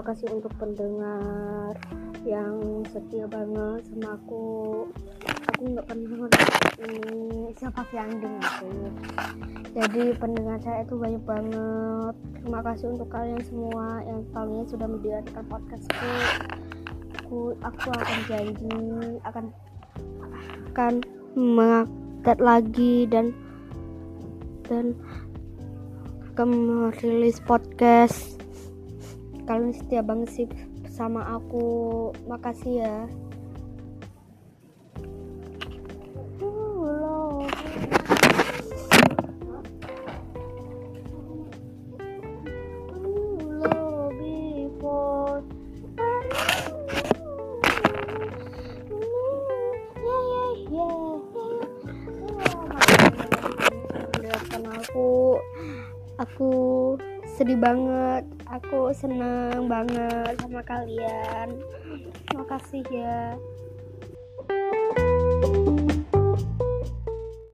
kasih untuk pendengar yang setia banget sama aku. Aku nggak pernah ini siapa Fianding aku. Jadi pendengar saya itu banyak banget. Terima kasih untuk kalian semua yang kalian sudah mendengarkan podcastku aku aku akan janji akan akan mengangkat lagi dan dan akan merilis podcast kalian setia banget sih sama aku. Makasih ya aku sedih banget. Aku senang banget sama kalian. Makasih ya. thank you